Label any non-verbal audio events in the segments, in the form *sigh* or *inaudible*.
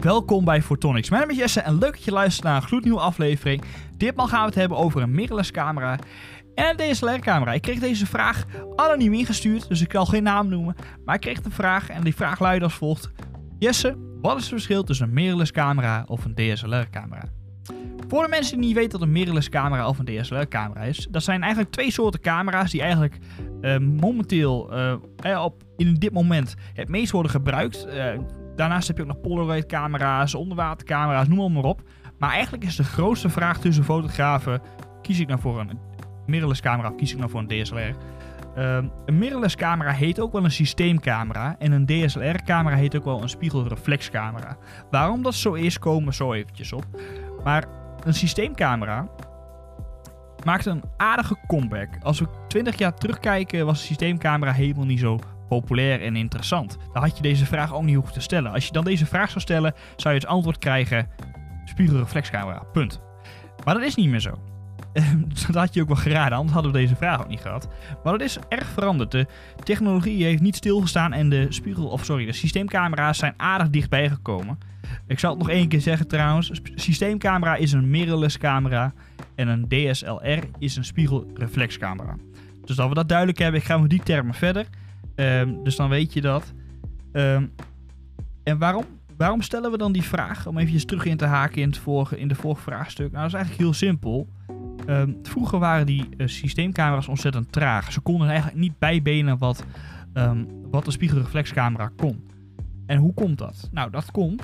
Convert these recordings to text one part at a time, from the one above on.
Welkom bij Photonics. Mijn naam is Jesse en leuk dat je luistert naar een gloednieuwe aflevering. Ditmaal gaan we het hebben over een mirrorless camera en een DSLR camera. Ik kreeg deze vraag anoniem ingestuurd, dus ik zal geen naam noemen. Maar ik kreeg de vraag en die vraag luidde als volgt. Jesse, wat is het verschil tussen een mirrorless camera of een DSLR camera? Voor de mensen die niet weten wat een mirrorless camera of een DSLR camera is, dat zijn eigenlijk twee soorten camera's die eigenlijk uh, momenteel uh, op, in dit moment het meest worden gebruikt. Daarnaast heb je ook nog Polaroid camera's, onderwatercamera's, noem maar op. Maar eigenlijk is de grootste vraag tussen fotografen, kies ik nou voor een mirrorless camera of kies ik nou voor een DSLR? een mirrorless camera heet ook wel een systeemcamera en een DSLR camera heet ook wel een spiegelreflexcamera. Waarom dat zo is, komen we zo eventjes op. Maar een systeemcamera maakt een aardige comeback. Als we 20 jaar terugkijken, was de systeemcamera helemaal niet zo populair en interessant. Dan had je deze vraag ook niet hoeven te stellen. Als je dan deze vraag zou stellen, zou je het antwoord krijgen: spiegelreflexcamera. Punt. Maar dat is niet meer zo. *laughs* dat had je ook wel geraden, anders hadden we deze vraag ook niet gehad. Maar dat is erg veranderd. De technologie heeft niet stilgestaan en de spiegel, of sorry, de systeemcamera's zijn aardig dichtbij gekomen. Ik zal het nog één keer zeggen trouwens. Systeemcamera is een mirrorless camera en een DSLR is een spiegelreflexcamera. Dus dat we dat duidelijk hebben, ik ga met die termen verder. Um, dus dan weet je dat. Um, en waarom, waarom stellen we dan die vraag? Om even terug in te haken in, het vorige, in de vorige vraagstuk. Nou, dat is eigenlijk heel simpel. Um, vroeger waren die uh, systeemcamera's ontzettend traag. Ze konden eigenlijk niet bijbenen wat, wat een spiegelreflexcamera kon. En hoe komt dat? Nou, dat komt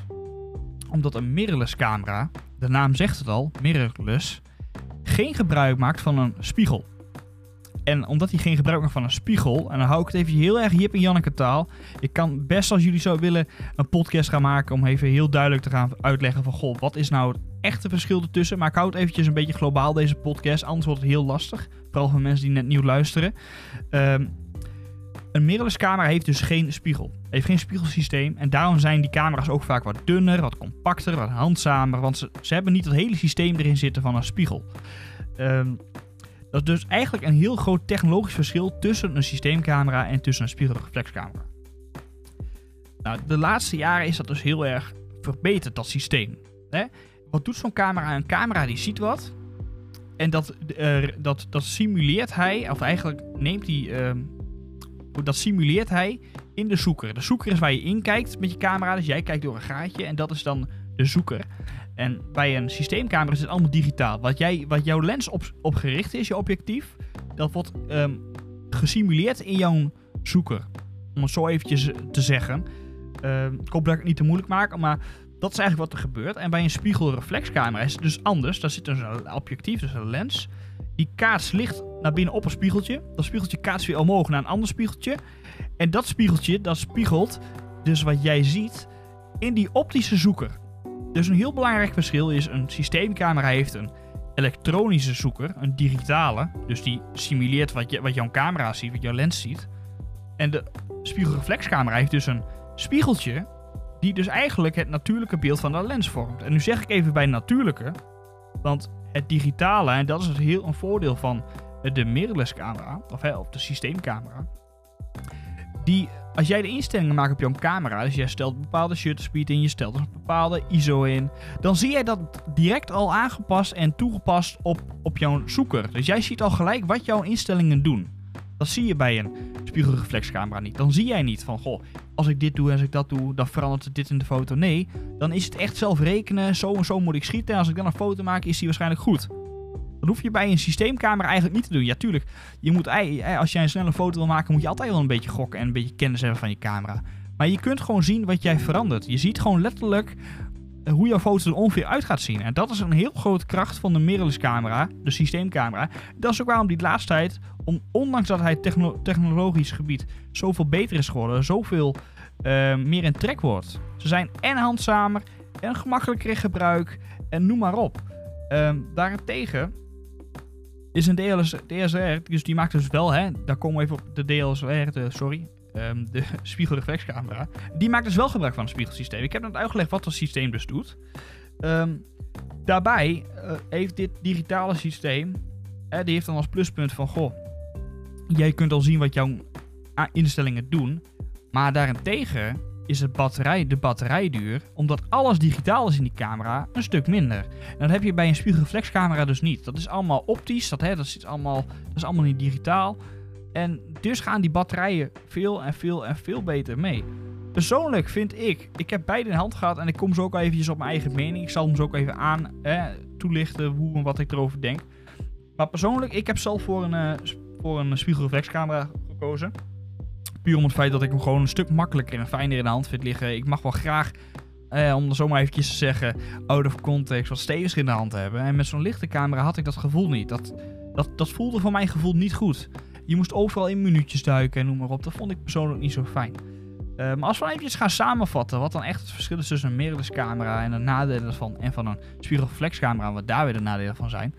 omdat een mirrorless camera, de naam zegt het al, mirrorless, geen gebruik maakt van een spiegel. En omdat hij geen gebruik maakt van een spiegel, en dan hou ik het even heel erg Jip en Janneke taal. Ik kan best als jullie zo willen een podcast gaan maken om even heel duidelijk te gaan uitleggen van goh, wat is nou het echte verschil ertussen. Maar ik hou het eventjes een beetje globaal deze podcast, anders wordt het heel lastig. Vooral voor mensen die net nieuw luisteren. Um, een mirrorless camera heeft dus geen spiegel. Heeft geen spiegelsysteem. En daarom zijn die camera's ook vaak wat dunner, wat compacter, wat handzamer. Want ze, ze hebben niet het hele systeem erin zitten van een spiegel. Um, dat is dus eigenlijk een heel groot technologisch verschil tussen een systeemcamera en tussen een spiegelreflexcamera. Nou, de laatste jaren is dat dus heel erg verbeterd, dat systeem. Hè? Wat doet zo'n camera? Een camera die ziet wat. En dat, uh, dat, dat simuleert hij, of eigenlijk neemt hij uh, dat simuleert hij in de zoeker. De zoeker is waar je in kijkt met je camera. Dus jij kijkt door een gaatje en dat is dan de zoeker. En bij een systeemcamera is het allemaal digitaal. Wat, jij, wat jouw lens op, op gericht is, je objectief, dat wordt um, gesimuleerd in jouw zoeker. Om het zo eventjes te zeggen. Uh, ik hoop dat ik het niet te moeilijk maak, maar dat is eigenlijk wat er gebeurt. En bij een spiegelreflexcamera is het dus anders. Daar zit dus een objectief, dus een lens. Die kaats licht naar binnen op een spiegeltje. Dat spiegeltje kaatst weer omhoog naar een ander spiegeltje. En dat spiegeltje, dat spiegelt dus wat jij ziet in die optische zoeker. Dus een heel belangrijk verschil is, een systeemcamera heeft een elektronische zoeker, een digitale. Dus die simuleert wat, je, wat jouw camera ziet, wat jouw lens ziet. En de spiegelreflexcamera heeft dus een spiegeltje die dus eigenlijk het natuurlijke beeld van de lens vormt. En nu zeg ik even bij natuurlijke, want het digitale, en dat is het heel een voordeel van de mirrorless camera, of, hè, of de systeemcamera. Die, als jij de instellingen maakt op jouw camera, dus jij stelt een bepaalde shutter speed in, je stelt een bepaalde ISO in, dan zie jij dat direct al aangepast en toegepast op, op jouw zoeker. Dus jij ziet al gelijk wat jouw instellingen doen. Dat zie je bij een spiegelreflexcamera niet. Dan zie jij niet van, goh, als ik dit doe en als ik dat doe, dan verandert het dit in de foto. Nee, dan is het echt zelf rekenen. Zo en zo moet ik schieten. En als ik dan een foto maak, is die waarschijnlijk goed. Dat hoef je bij een systeemcamera eigenlijk niet te doen. Ja, tuurlijk. Je moet, als jij een snelle foto wil maken, moet je altijd wel een beetje gokken en een beetje kennis hebben van je camera. Maar je kunt gewoon zien wat jij verandert. Je ziet gewoon letterlijk hoe jouw foto er ongeveer uit gaat zien. En dat is een heel grote kracht van de mirrorless camera, de systeemcamera. Dat is ook waarom die laatste tijd, om, ondanks dat hij techno technologisch gebied zoveel beter is geworden, zoveel uh, meer in trek wordt. Ze zijn en handzamer en gemakkelijker in gebruik en noem maar op. Um, daarentegen is een DLS, DSLR, dus die maakt dus wel, hè, daar komen we even op de DSLR, sorry, um, de *laughs* spiegelreflexcamera. Die maakt dus wel gebruik van het spiegelsysteem. Ik heb net uitgelegd wat dat systeem dus doet. Um, daarbij uh, heeft dit digitale systeem, uh, die heeft dan als pluspunt van, goh, jij kunt al zien wat jouw instellingen doen. Maar daarentegen is het batterij, de batterijduur, omdat alles digitaal is in die camera, een stuk minder. En dat heb je bij een spiegelreflexcamera dus niet. Dat is allemaal optisch, dat, hè, dat, is allemaal, dat is allemaal niet digitaal. En dus gaan die batterijen veel en veel en veel beter mee. Persoonlijk vind ik, ik heb beide in hand gehad en ik kom zo ook eventjes op mijn eigen mening. Ik zal hem zo ook even aan hè, toelichten hoe en wat ik erover denk. Maar persoonlijk, ik heb zelf voor een, uh, voor een spiegelreflexcamera gekozen. Puur om het feit dat ik hem gewoon een stuk makkelijker en fijner in de hand vind liggen. Ik mag wel graag, eh, om er zomaar eventjes te zeggen, out of context, wat stevigs in de hand hebben. En met zo'n lichte camera had ik dat gevoel niet. Dat, dat, dat voelde voor mijn gevoel niet goed. Je moest overal in minuutjes duiken en noem maar op. Dat vond ik persoonlijk niet zo fijn. Uh, maar als we even gaan samenvatten wat dan echt het verschil is tussen een mirrorless camera en de nadelen van en van een spiegelreflexcamera, wat daar weer de nadelen van zijn,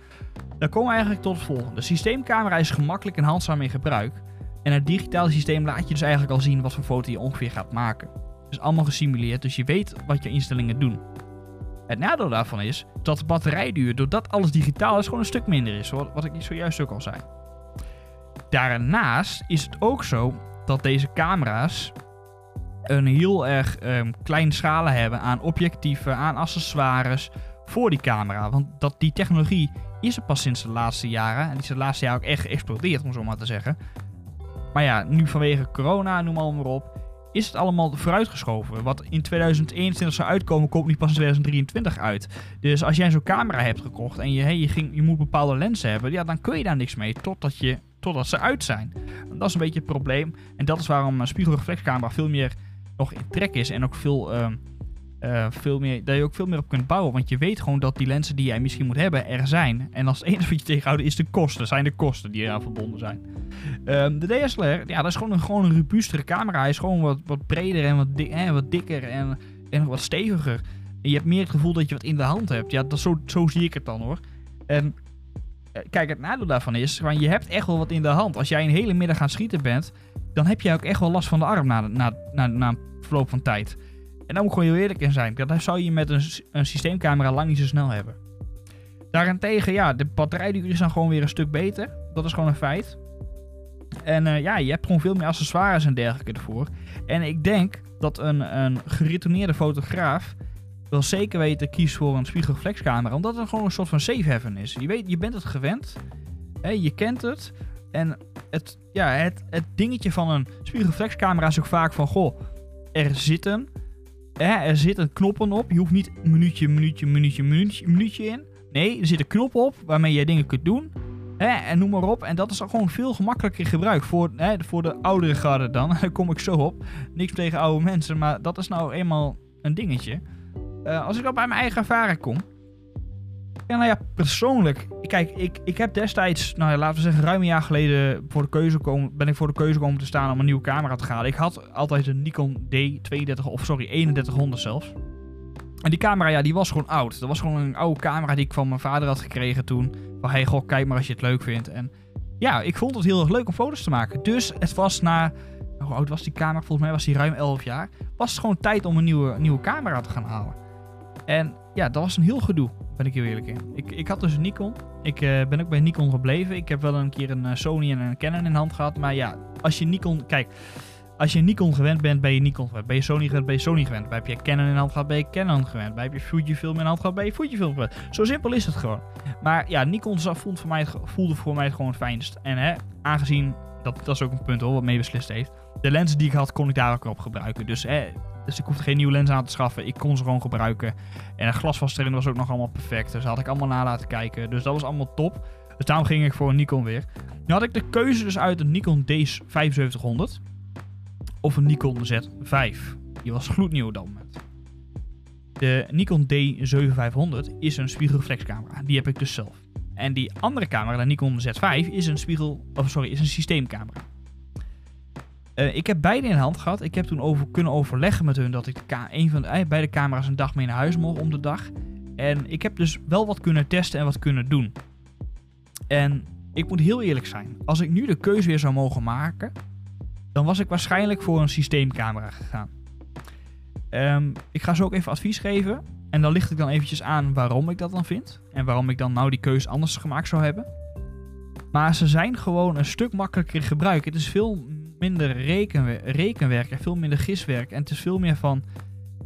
dan komen we eigenlijk tot het volgende. De systeemcamera is gemakkelijk en handzaam in gebruik. En het digitale systeem laat je dus eigenlijk al zien wat voor foto je ongeveer gaat maken. Het is allemaal gesimuleerd, dus je weet wat je instellingen doen. Het nadeel daarvan is dat de batterijduur, doordat alles digitaal is, gewoon een stuk minder is. Wat ik zojuist ook al zei. Daarnaast is het ook zo dat deze camera's een heel erg um, klein schalen hebben aan objectieven, aan accessoires voor die camera. Want dat, die technologie is er pas sinds de laatste jaren. En die is de laatste jaren ook echt geëxplodeerd, om zo maar te zeggen. Maar ja, nu vanwege corona, noem maar, maar op, is het allemaal vooruitgeschoven. Wat in 2021 zou uitkomen, komt niet pas in 2023 uit. Dus als jij zo'n camera hebt gekocht en je, hey, je, ging, je moet bepaalde lenzen hebben, ja, dan kun je daar niks mee totdat, je, totdat ze uit zijn. En dat is een beetje het probleem. En dat is waarom een spiegelreflexcamera veel meer nog in trek is en ook veel, uh, uh, veel meer, dat je ook veel meer op kunt bouwen. Want je weet gewoon dat die lenzen die jij misschien moet hebben er zijn. En als het *laughs* enige wat je tegenhoudt is de kosten, zijn de kosten die eraan verbonden zijn. Um, de DSLR, ja, dat is gewoon een, gewoon een robuustere camera. Hij is gewoon wat, wat breder en wat, eh, wat dikker en, en wat steviger. Je hebt meer het gevoel dat je wat in de hand hebt. Ja, dat, zo, zo zie ik het dan hoor. En eh, kijk, het nadeel daarvan is, gewoon, je hebt echt wel wat in de hand. Als jij een hele middag gaan schieten bent, dan heb je ook echt wel last van de arm na, na, na, na een verloop van tijd. En dan moet gewoon heel eerlijk in zijn. Dat zou je met een, een systeemcamera lang niet zo snel hebben. Daarentegen, ja, de batterijduur is dan gewoon weer een stuk beter. Dat is gewoon een feit. En uh, ja, je hebt gewoon veel meer accessoires en dergelijke ervoor. En ik denk dat een, een geretourneerde fotograaf wel zeker weten kiest voor een spiegelreflexcamera. Omdat het gewoon een soort van safe haven is. Je, weet, je bent het gewend. Je kent het. En het, ja, het, het dingetje van een spiegelreflexcamera is ook vaak van... Goh, er zitten, hè, er zitten knoppen op. Je hoeft niet minuutje, minuutje, minuutje, minuutje, minuutje in. Nee, er zitten knoppen op waarmee je dingen kunt doen. Hè, en noem maar op. En dat is al gewoon veel gemakkelijker gebruik voor, hè, voor de oudere garde dan. *laughs* Daar kom ik zo op. Niks tegen oude mensen, maar dat is nou eenmaal een dingetje. Uh, als ik al bij mijn eigen ervaring kom. Ja, nou ja, persoonlijk. Kijk, ik, ik heb destijds, nou ja, laten we zeggen, ruim een jaar geleden voor de keuze komen, ben ik voor de keuze komen te staan om een nieuwe camera te halen. Ik had altijd een Nikon D32, of sorry, 3100 zelfs. En die camera, ja, die was gewoon oud. Dat was gewoon een oude camera die ik van mijn vader had gekregen toen. Van, hey, goh, kijk maar als je het leuk vindt. En ja, ik vond het heel erg leuk om foto's te maken. Dus het was na, hoe oud was die camera? Volgens mij was die ruim 11 jaar. Was het gewoon tijd om een nieuwe, nieuwe camera te gaan halen. En ja, dat was een heel gedoe, ben ik heel eerlijk in. Ik, ik had dus een Nikon. Ik uh, ben ook bij Nikon gebleven. Ik heb wel een keer een uh, Sony en een Canon in hand gehad. Maar ja, als je Nikon... Kijk, als je Nikon gewend bent, ben je Nikon gewend. Ben je Sony gewend, ben je Sony gewend. Heb je Canon in hand gehad, ben je Canon gewend. Heb je Fujifilm in hand gehad, ben je Fujifilm gewend. Zo simpel is het gewoon. Maar ja, Nikon voelde voor mij, voelde voor mij het gewoon het fijnst. En hè, aangezien, dat, dat is ook een punt hoor, wat mee beslist heeft. De lenzen die ik had, kon ik daar ook op gebruiken. Dus hè, dus ik hoefde geen nieuwe lens aan te schaffen. Ik kon ze gewoon gebruiken. En de glasvaststelling was ook nog allemaal perfect. Dus had ik allemaal na laten kijken. Dus dat was allemaal top. Dus daarom ging ik voor een Nikon weer. Nu had ik de keuze dus uit een Nikon D7500 of een Nikon Z5. Die was gloednieuw dan met. De Nikon D7500 is een spiegelreflexcamera. Die heb ik dus zelf. En die andere camera, de Nikon Z5, is een spiegel, of sorry, is een systeemcamera. Uh, ik heb beide in hand gehad. Ik heb toen over, kunnen overleggen met hun dat ik een van de, eh, beide camera's een dag mee naar huis mocht om de dag. En ik heb dus wel wat kunnen testen en wat kunnen doen. En ik moet heel eerlijk zijn. Als ik nu de keuze weer zou mogen maken, dan was ik waarschijnlijk voor een systeemcamera gegaan. Um, ik ga zo ook even advies geven. En dan licht ik dan eventjes aan waarom ik dat dan vind. En waarom ik dan nou die keuze anders gemaakt zou hebben. Maar ze zijn gewoon een stuk makkelijker in gebruik. Het is veel minder rekenwer rekenwerk en veel minder giswerk. En het is veel meer van,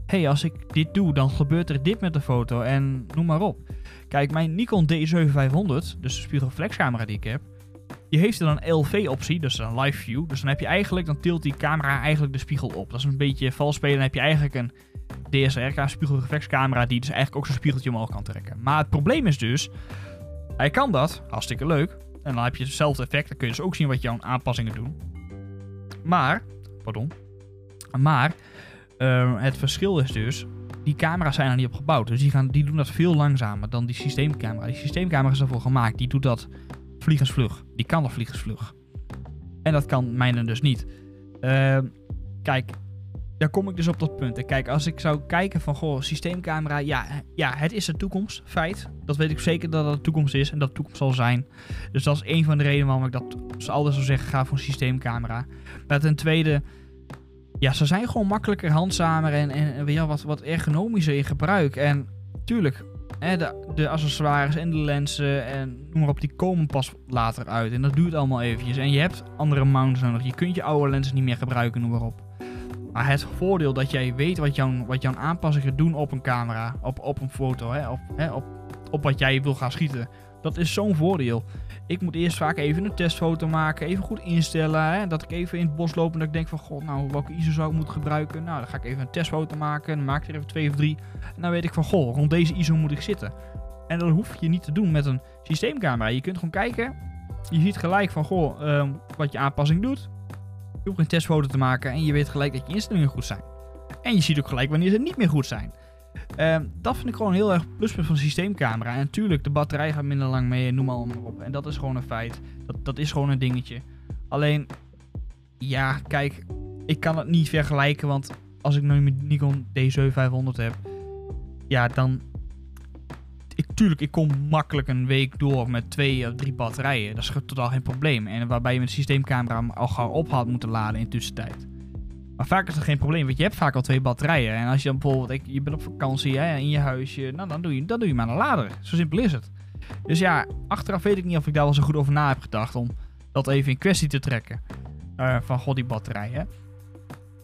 hey, als ik dit doe, dan gebeurt er dit met de foto en noem maar op. Kijk, mijn Nikon D7500, dus de spiegelreflexcamera die ik heb, die heeft dan een LV-optie, dus een live view. Dus dan heb je eigenlijk, dan tilt die camera eigenlijk de spiegel op. Dat is een beetje vals spelen. Dan heb je eigenlijk een DSLR spiegelreflexcamera die dus eigenlijk ook zo'n spiegeltje omhoog kan trekken. Maar het probleem is dus, hij kan dat, hartstikke leuk. En dan heb je hetzelfde effect. Dan kun je dus ook zien wat jouw aanpassingen doen. Maar, pardon. Maar, uh, het verschil is dus, die camera's zijn er niet op gebouwd. Dus die, gaan, die doen dat veel langzamer dan die systeemcamera. Die systeemcamera is ervoor gemaakt. Die doet dat vliegensvlug. Die kan dat vliegensvlug. En dat kan mijne dus niet. Uh, kijk, daar kom ik dus op dat punt. En kijk, als ik zou kijken van, goh, systeemcamera, ja, ja, het is de toekomst, feit. Dat weet ik zeker dat het de toekomst is en dat de toekomst zal zijn. Dus dat is een van de redenen waarom ik dat altijd zou zeggen, ga voor een systeemcamera. Maar ten tweede, ja, ze zijn gewoon makkelijker, handzamer en, en ja, wat, wat ergonomischer in gebruik. En tuurlijk, hè, de, de accessoires en de lenzen en noem maar op, die komen pas later uit. En dat duurt allemaal eventjes. En je hebt andere mounts nodig. Je kunt je oude lenzen niet meer gebruiken, noem maar op. Maar het voordeel dat jij weet wat jouw, wat jouw aanpassingen doen op een camera, op, op een foto, hè, op, hè, op, op wat jij wil gaan schieten. Dat is zo'n voordeel. Ik moet eerst vaak even een testfoto maken, even goed instellen. Hè, dat ik even in het bos loop en dat ik denk van, god, nou, welke ISO zou ik moeten gebruiken? Nou, dan ga ik even een testfoto maken, dan maak ik er even twee of drie. En dan weet ik van, goh, rond deze ISO moet ik zitten. En dat hoef je niet te doen met een systeemcamera. Je kunt gewoon kijken, je ziet gelijk van, goh, um, wat je aanpassing doet. Je hoeft een testfoto te maken en je weet gelijk dat je instellingen goed zijn. En je ziet ook gelijk wanneer ze niet meer goed zijn. Uh, dat vind ik gewoon heel erg pluspunt van systeemcamera. En natuurlijk, de batterij gaat minder lang mee, noem maar op. En dat is gewoon een feit. Dat, dat is gewoon een dingetje. Alleen, ja, kijk, ik kan het niet vergelijken. Want als ik nu mijn Nikon D7500 heb, ja, dan tuurlijk, ik kom makkelijk een week door met twee of drie batterijen. Dat is totaal geen probleem. En waarbij je met de systeemcamera al gauw op had moeten laden in de tussentijd. Maar vaak is dat geen probleem, want je hebt vaak al twee batterijen. En als je dan bijvoorbeeld, je bent op vakantie in je huisje, nou dan doe je, dan doe je maar een lader. Zo simpel is het. Dus ja, achteraf weet ik niet of ik daar wel zo goed over na heb gedacht om dat even in kwestie te trekken. Uh, van god, die batterijen.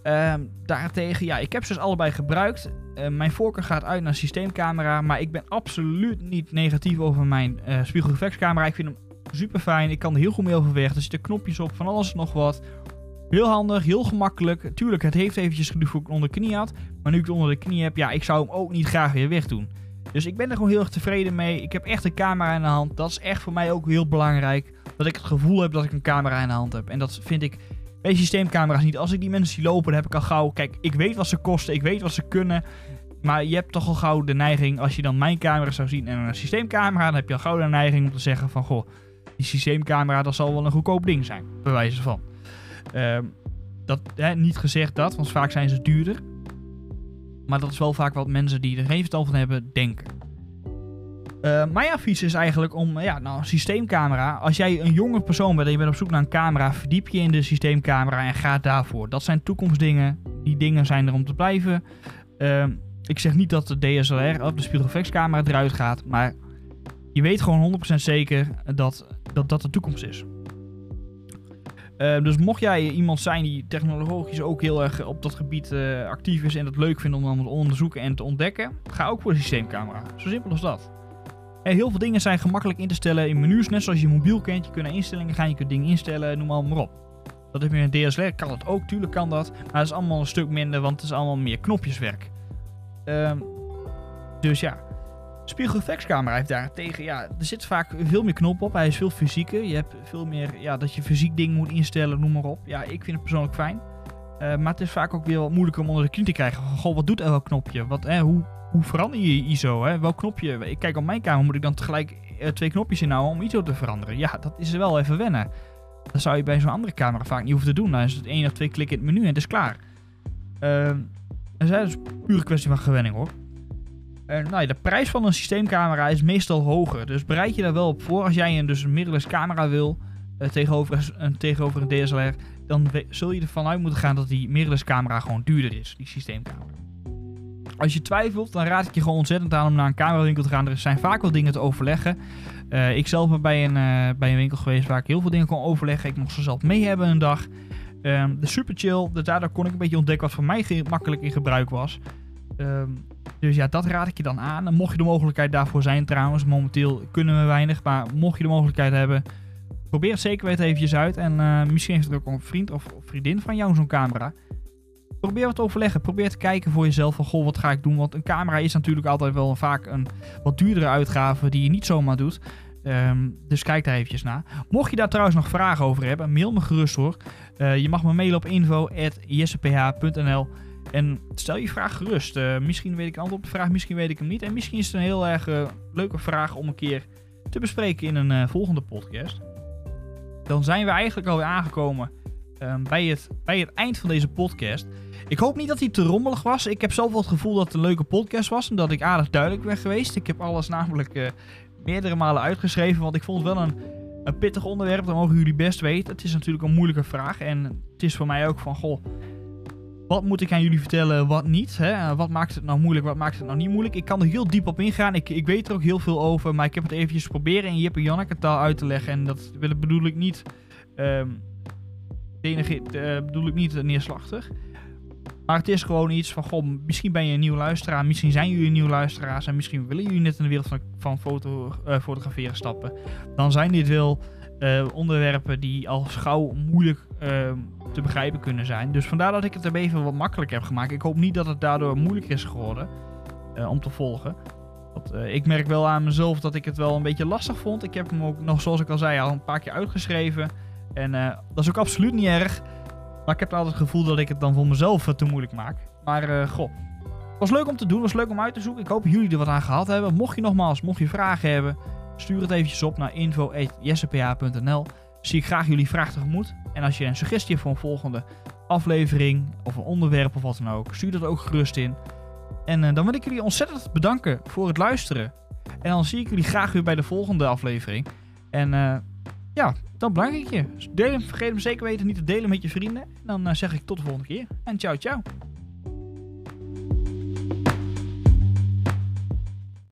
Uh, daartegen, ja, ik heb ze dus allebei gebruikt. Uh, mijn voorkeur gaat uit naar systeemcamera, maar ik ben absoluut niet negatief over mijn uh, spiegelreflexcamera. Ik vind hem super fijn, ik kan er heel goed mee overweg. Er zitten knopjes op, van alles nog wat. Heel handig, heel gemakkelijk. Tuurlijk, het heeft eventjes geduurd voor ik onder de knie had. Maar nu ik het onder de knie heb, ja, ik zou hem ook niet graag weer wegdoen. Dus ik ben er gewoon heel erg tevreden mee. Ik heb echt een camera in de hand. Dat is echt voor mij ook heel belangrijk. Dat ik het gevoel heb dat ik een camera in de hand heb. En dat vind ik bij systeemcamera's niet. Als ik die mensen zie lopen, dan heb ik al gauw... Kijk, ik weet wat ze kosten, ik weet wat ze kunnen. Maar je hebt toch al gauw de neiging, als je dan mijn camera zou zien en een systeemcamera, dan heb je al gauw de neiging om te zeggen van, goh, die systeemcamera, dat zal wel een goedkoop ding zijn, bij wijze van. Uh, dat, hè, niet gezegd dat, want vaak zijn ze duurder. Maar dat is wel vaak wat mensen die er geen verstand van hebben, denken. Uh, mijn advies is eigenlijk om, ja, nou, systeemcamera. Als jij een jonge persoon bent en je bent op zoek naar een camera, verdiep je in de systeemcamera en ga daarvoor. Dat zijn toekomstdingen. Die dingen zijn er om te blijven. Uh, ik zeg niet dat de DSLR of de spiegelreflexcamera eruit gaat, maar je weet gewoon 100% zeker dat, dat dat de toekomst is. Uh, dus mocht jij iemand zijn die technologisch ook heel erg op dat gebied uh, actief is en het leuk vindt om dan te onderzoeken en te ontdekken, ga ook voor de systeemcamera. Zo simpel als dat. En heel veel dingen zijn gemakkelijk in te stellen in menus, net zoals je mobiel kent. Je kunt naar instellingen gaan, je kunt dingen instellen, noem maar op. Dat heb je in een DSLR, kan dat ook, tuurlijk kan dat. Maar het is allemaal een stuk minder, want het is allemaal meer knopjeswerk. Uh, dus ja. Spiegelreflexcamera heeft daarentegen, ja, er zit vaak veel meer knop op. Hij is veel fysieker. Je hebt veel meer, ja, dat je fysiek ding moet instellen, noem maar op. Ja, ik vind het persoonlijk fijn. Uh, maar het is vaak ook weer wat moeilijker om onder de knie te krijgen. Goh, wat doet elk knopje? Wat, eh, hoe, hoe verander je ISO? Hè? Welk knopje? Ik kijk op mijn kamer, moet ik dan tegelijk uh, twee knopjes inhouden om ISO te veranderen? Ja, dat is wel even wennen. Dat zou je bij zo'n andere camera vaak niet hoeven te doen. Dan is het één of twee klikken in het menu en het is klaar. Uh, dat is dus puur een kwestie van gewenning hoor. En nou ja, de prijs van een systeemcamera is meestal hoger. Dus bereid je daar wel op voor. Als jij een, dus camera wil uh, tegenover, een, tegenover een DSLR, dan zul je ervan uit moeten gaan dat die mirrorless camera gewoon duurder is, die systeemcamera. Als je twijfelt, dan raad ik je gewoon ontzettend aan om naar een camerawinkel te gaan. Er zijn vaak wel dingen te overleggen. Uh, ik zelf ben bij een, uh, bij een winkel geweest waar ik heel veel dingen kon overleggen. Ik mocht ze zelf mee hebben een dag. Ehm, de super chill, dus daardoor kon ik een beetje ontdekken wat voor mij makkelijk in gebruik was. Ehm, dus ja, dat raad ik je dan aan. Mocht je de mogelijkheid daarvoor zijn trouwens, momenteel kunnen we weinig, maar mocht je de mogelijkheid hebben, probeer het zeker weten eventjes uit. En eh, misschien heeft het ook een vriend of vriendin van jou zo'n camera. Probeer wat overleggen. Probeer te kijken voor jezelf van, goh, wat ga ik doen? Want een camera is natuurlijk altijd wel vaak een wat duurdere uitgave die je niet zomaar doet. Ehm, dus kijk daar eventjes naar. Mocht je daar trouwens nog vragen over hebben, mail me gerust hoor. Eh, je mag me mailen op info.jesseph.nl en stel je vraag gerust. Eh, misschien weet ik een antwoord op de vraag, misschien weet ik hem niet. En misschien is het een heel erg eh, leuke vraag om een keer te bespreken in een volgende podcast. Dan zijn we eigenlijk alweer aangekomen ehm, bij, het, bij het eind van deze podcast. Ik hoop niet dat hij te rommelig was. Ik heb zelf wel het gevoel dat het een leuke podcast was. En dat ik aardig duidelijk ben geweest. Ik heb alles namelijk eh, meerdere malen uitgeschreven. Want ik vond het wel een, een pittig onderwerp. Dat mogen jullie best weten. Het is natuurlijk een moeilijke vraag. En het is voor mij ook van, goh... Wat moet ik aan jullie vertellen, wat niet? Hè? Wat maakt het nou moeilijk, wat maakt het nou niet moeilijk? Ik kan er heel diep op ingaan. Ik, ik weet er ook heel veel over. Maar ik heb het eventjes proberen in Jip en Janneke taal uit te leggen. En dat bedoel ik niet... ehm denige- eh, bedoel ik niet neerslachtig. Maar het is gewoon iets van, goh, misschien ben je een nieuwe luisteraar, misschien zijn jullie nieuwe luisteraars en misschien willen jullie net in de wereld van, van foto, eh, fotograferen stappen. Dan zijn dit wel eh, onderwerpen die al gauw moeilijk eh, te begrijpen kunnen zijn. Dus vandaar dat ik het er even wat makkelijker heb gemaakt. Ik hoop niet dat het daardoor moeilijker is geworden eh, om te volgen. Eh, ik merk wel aan mezelf dat ik het wel een beetje lastig vond. Ik heb hem ook nog, zoals ik al zei, al een paar keer uitgeschreven. En eh, dat is ook absoluut niet erg. Maar ik heb altijd het gevoel dat ik het dan voor mezelf eh, te moeilijk maak. Maar eh, goh, het was leuk om te doen, het was leuk om uit te zoeken. Ik hoop jullie er wat aan gehad hebben. Mocht je nogmaals, mocht je vragen hebben, stuur het eventjes op naar info.jesseph.nl. Zie ik graag jullie vraag tegemoet. En als je een suggestie hebt voor een volgende aflevering of een onderwerp of wat dan ook, stuur dat ook gerust in. En dan wil ik jullie ontzettend bedanken voor het luisteren. En dan zie ik jullie graag weer bij de volgende aflevering. En ja, dan bedank ik je. Deel vergeet hem zeker weten niet te delen met je vrienden. En dan eh, zeg ik tot de volgende keer. En ciao, ciao.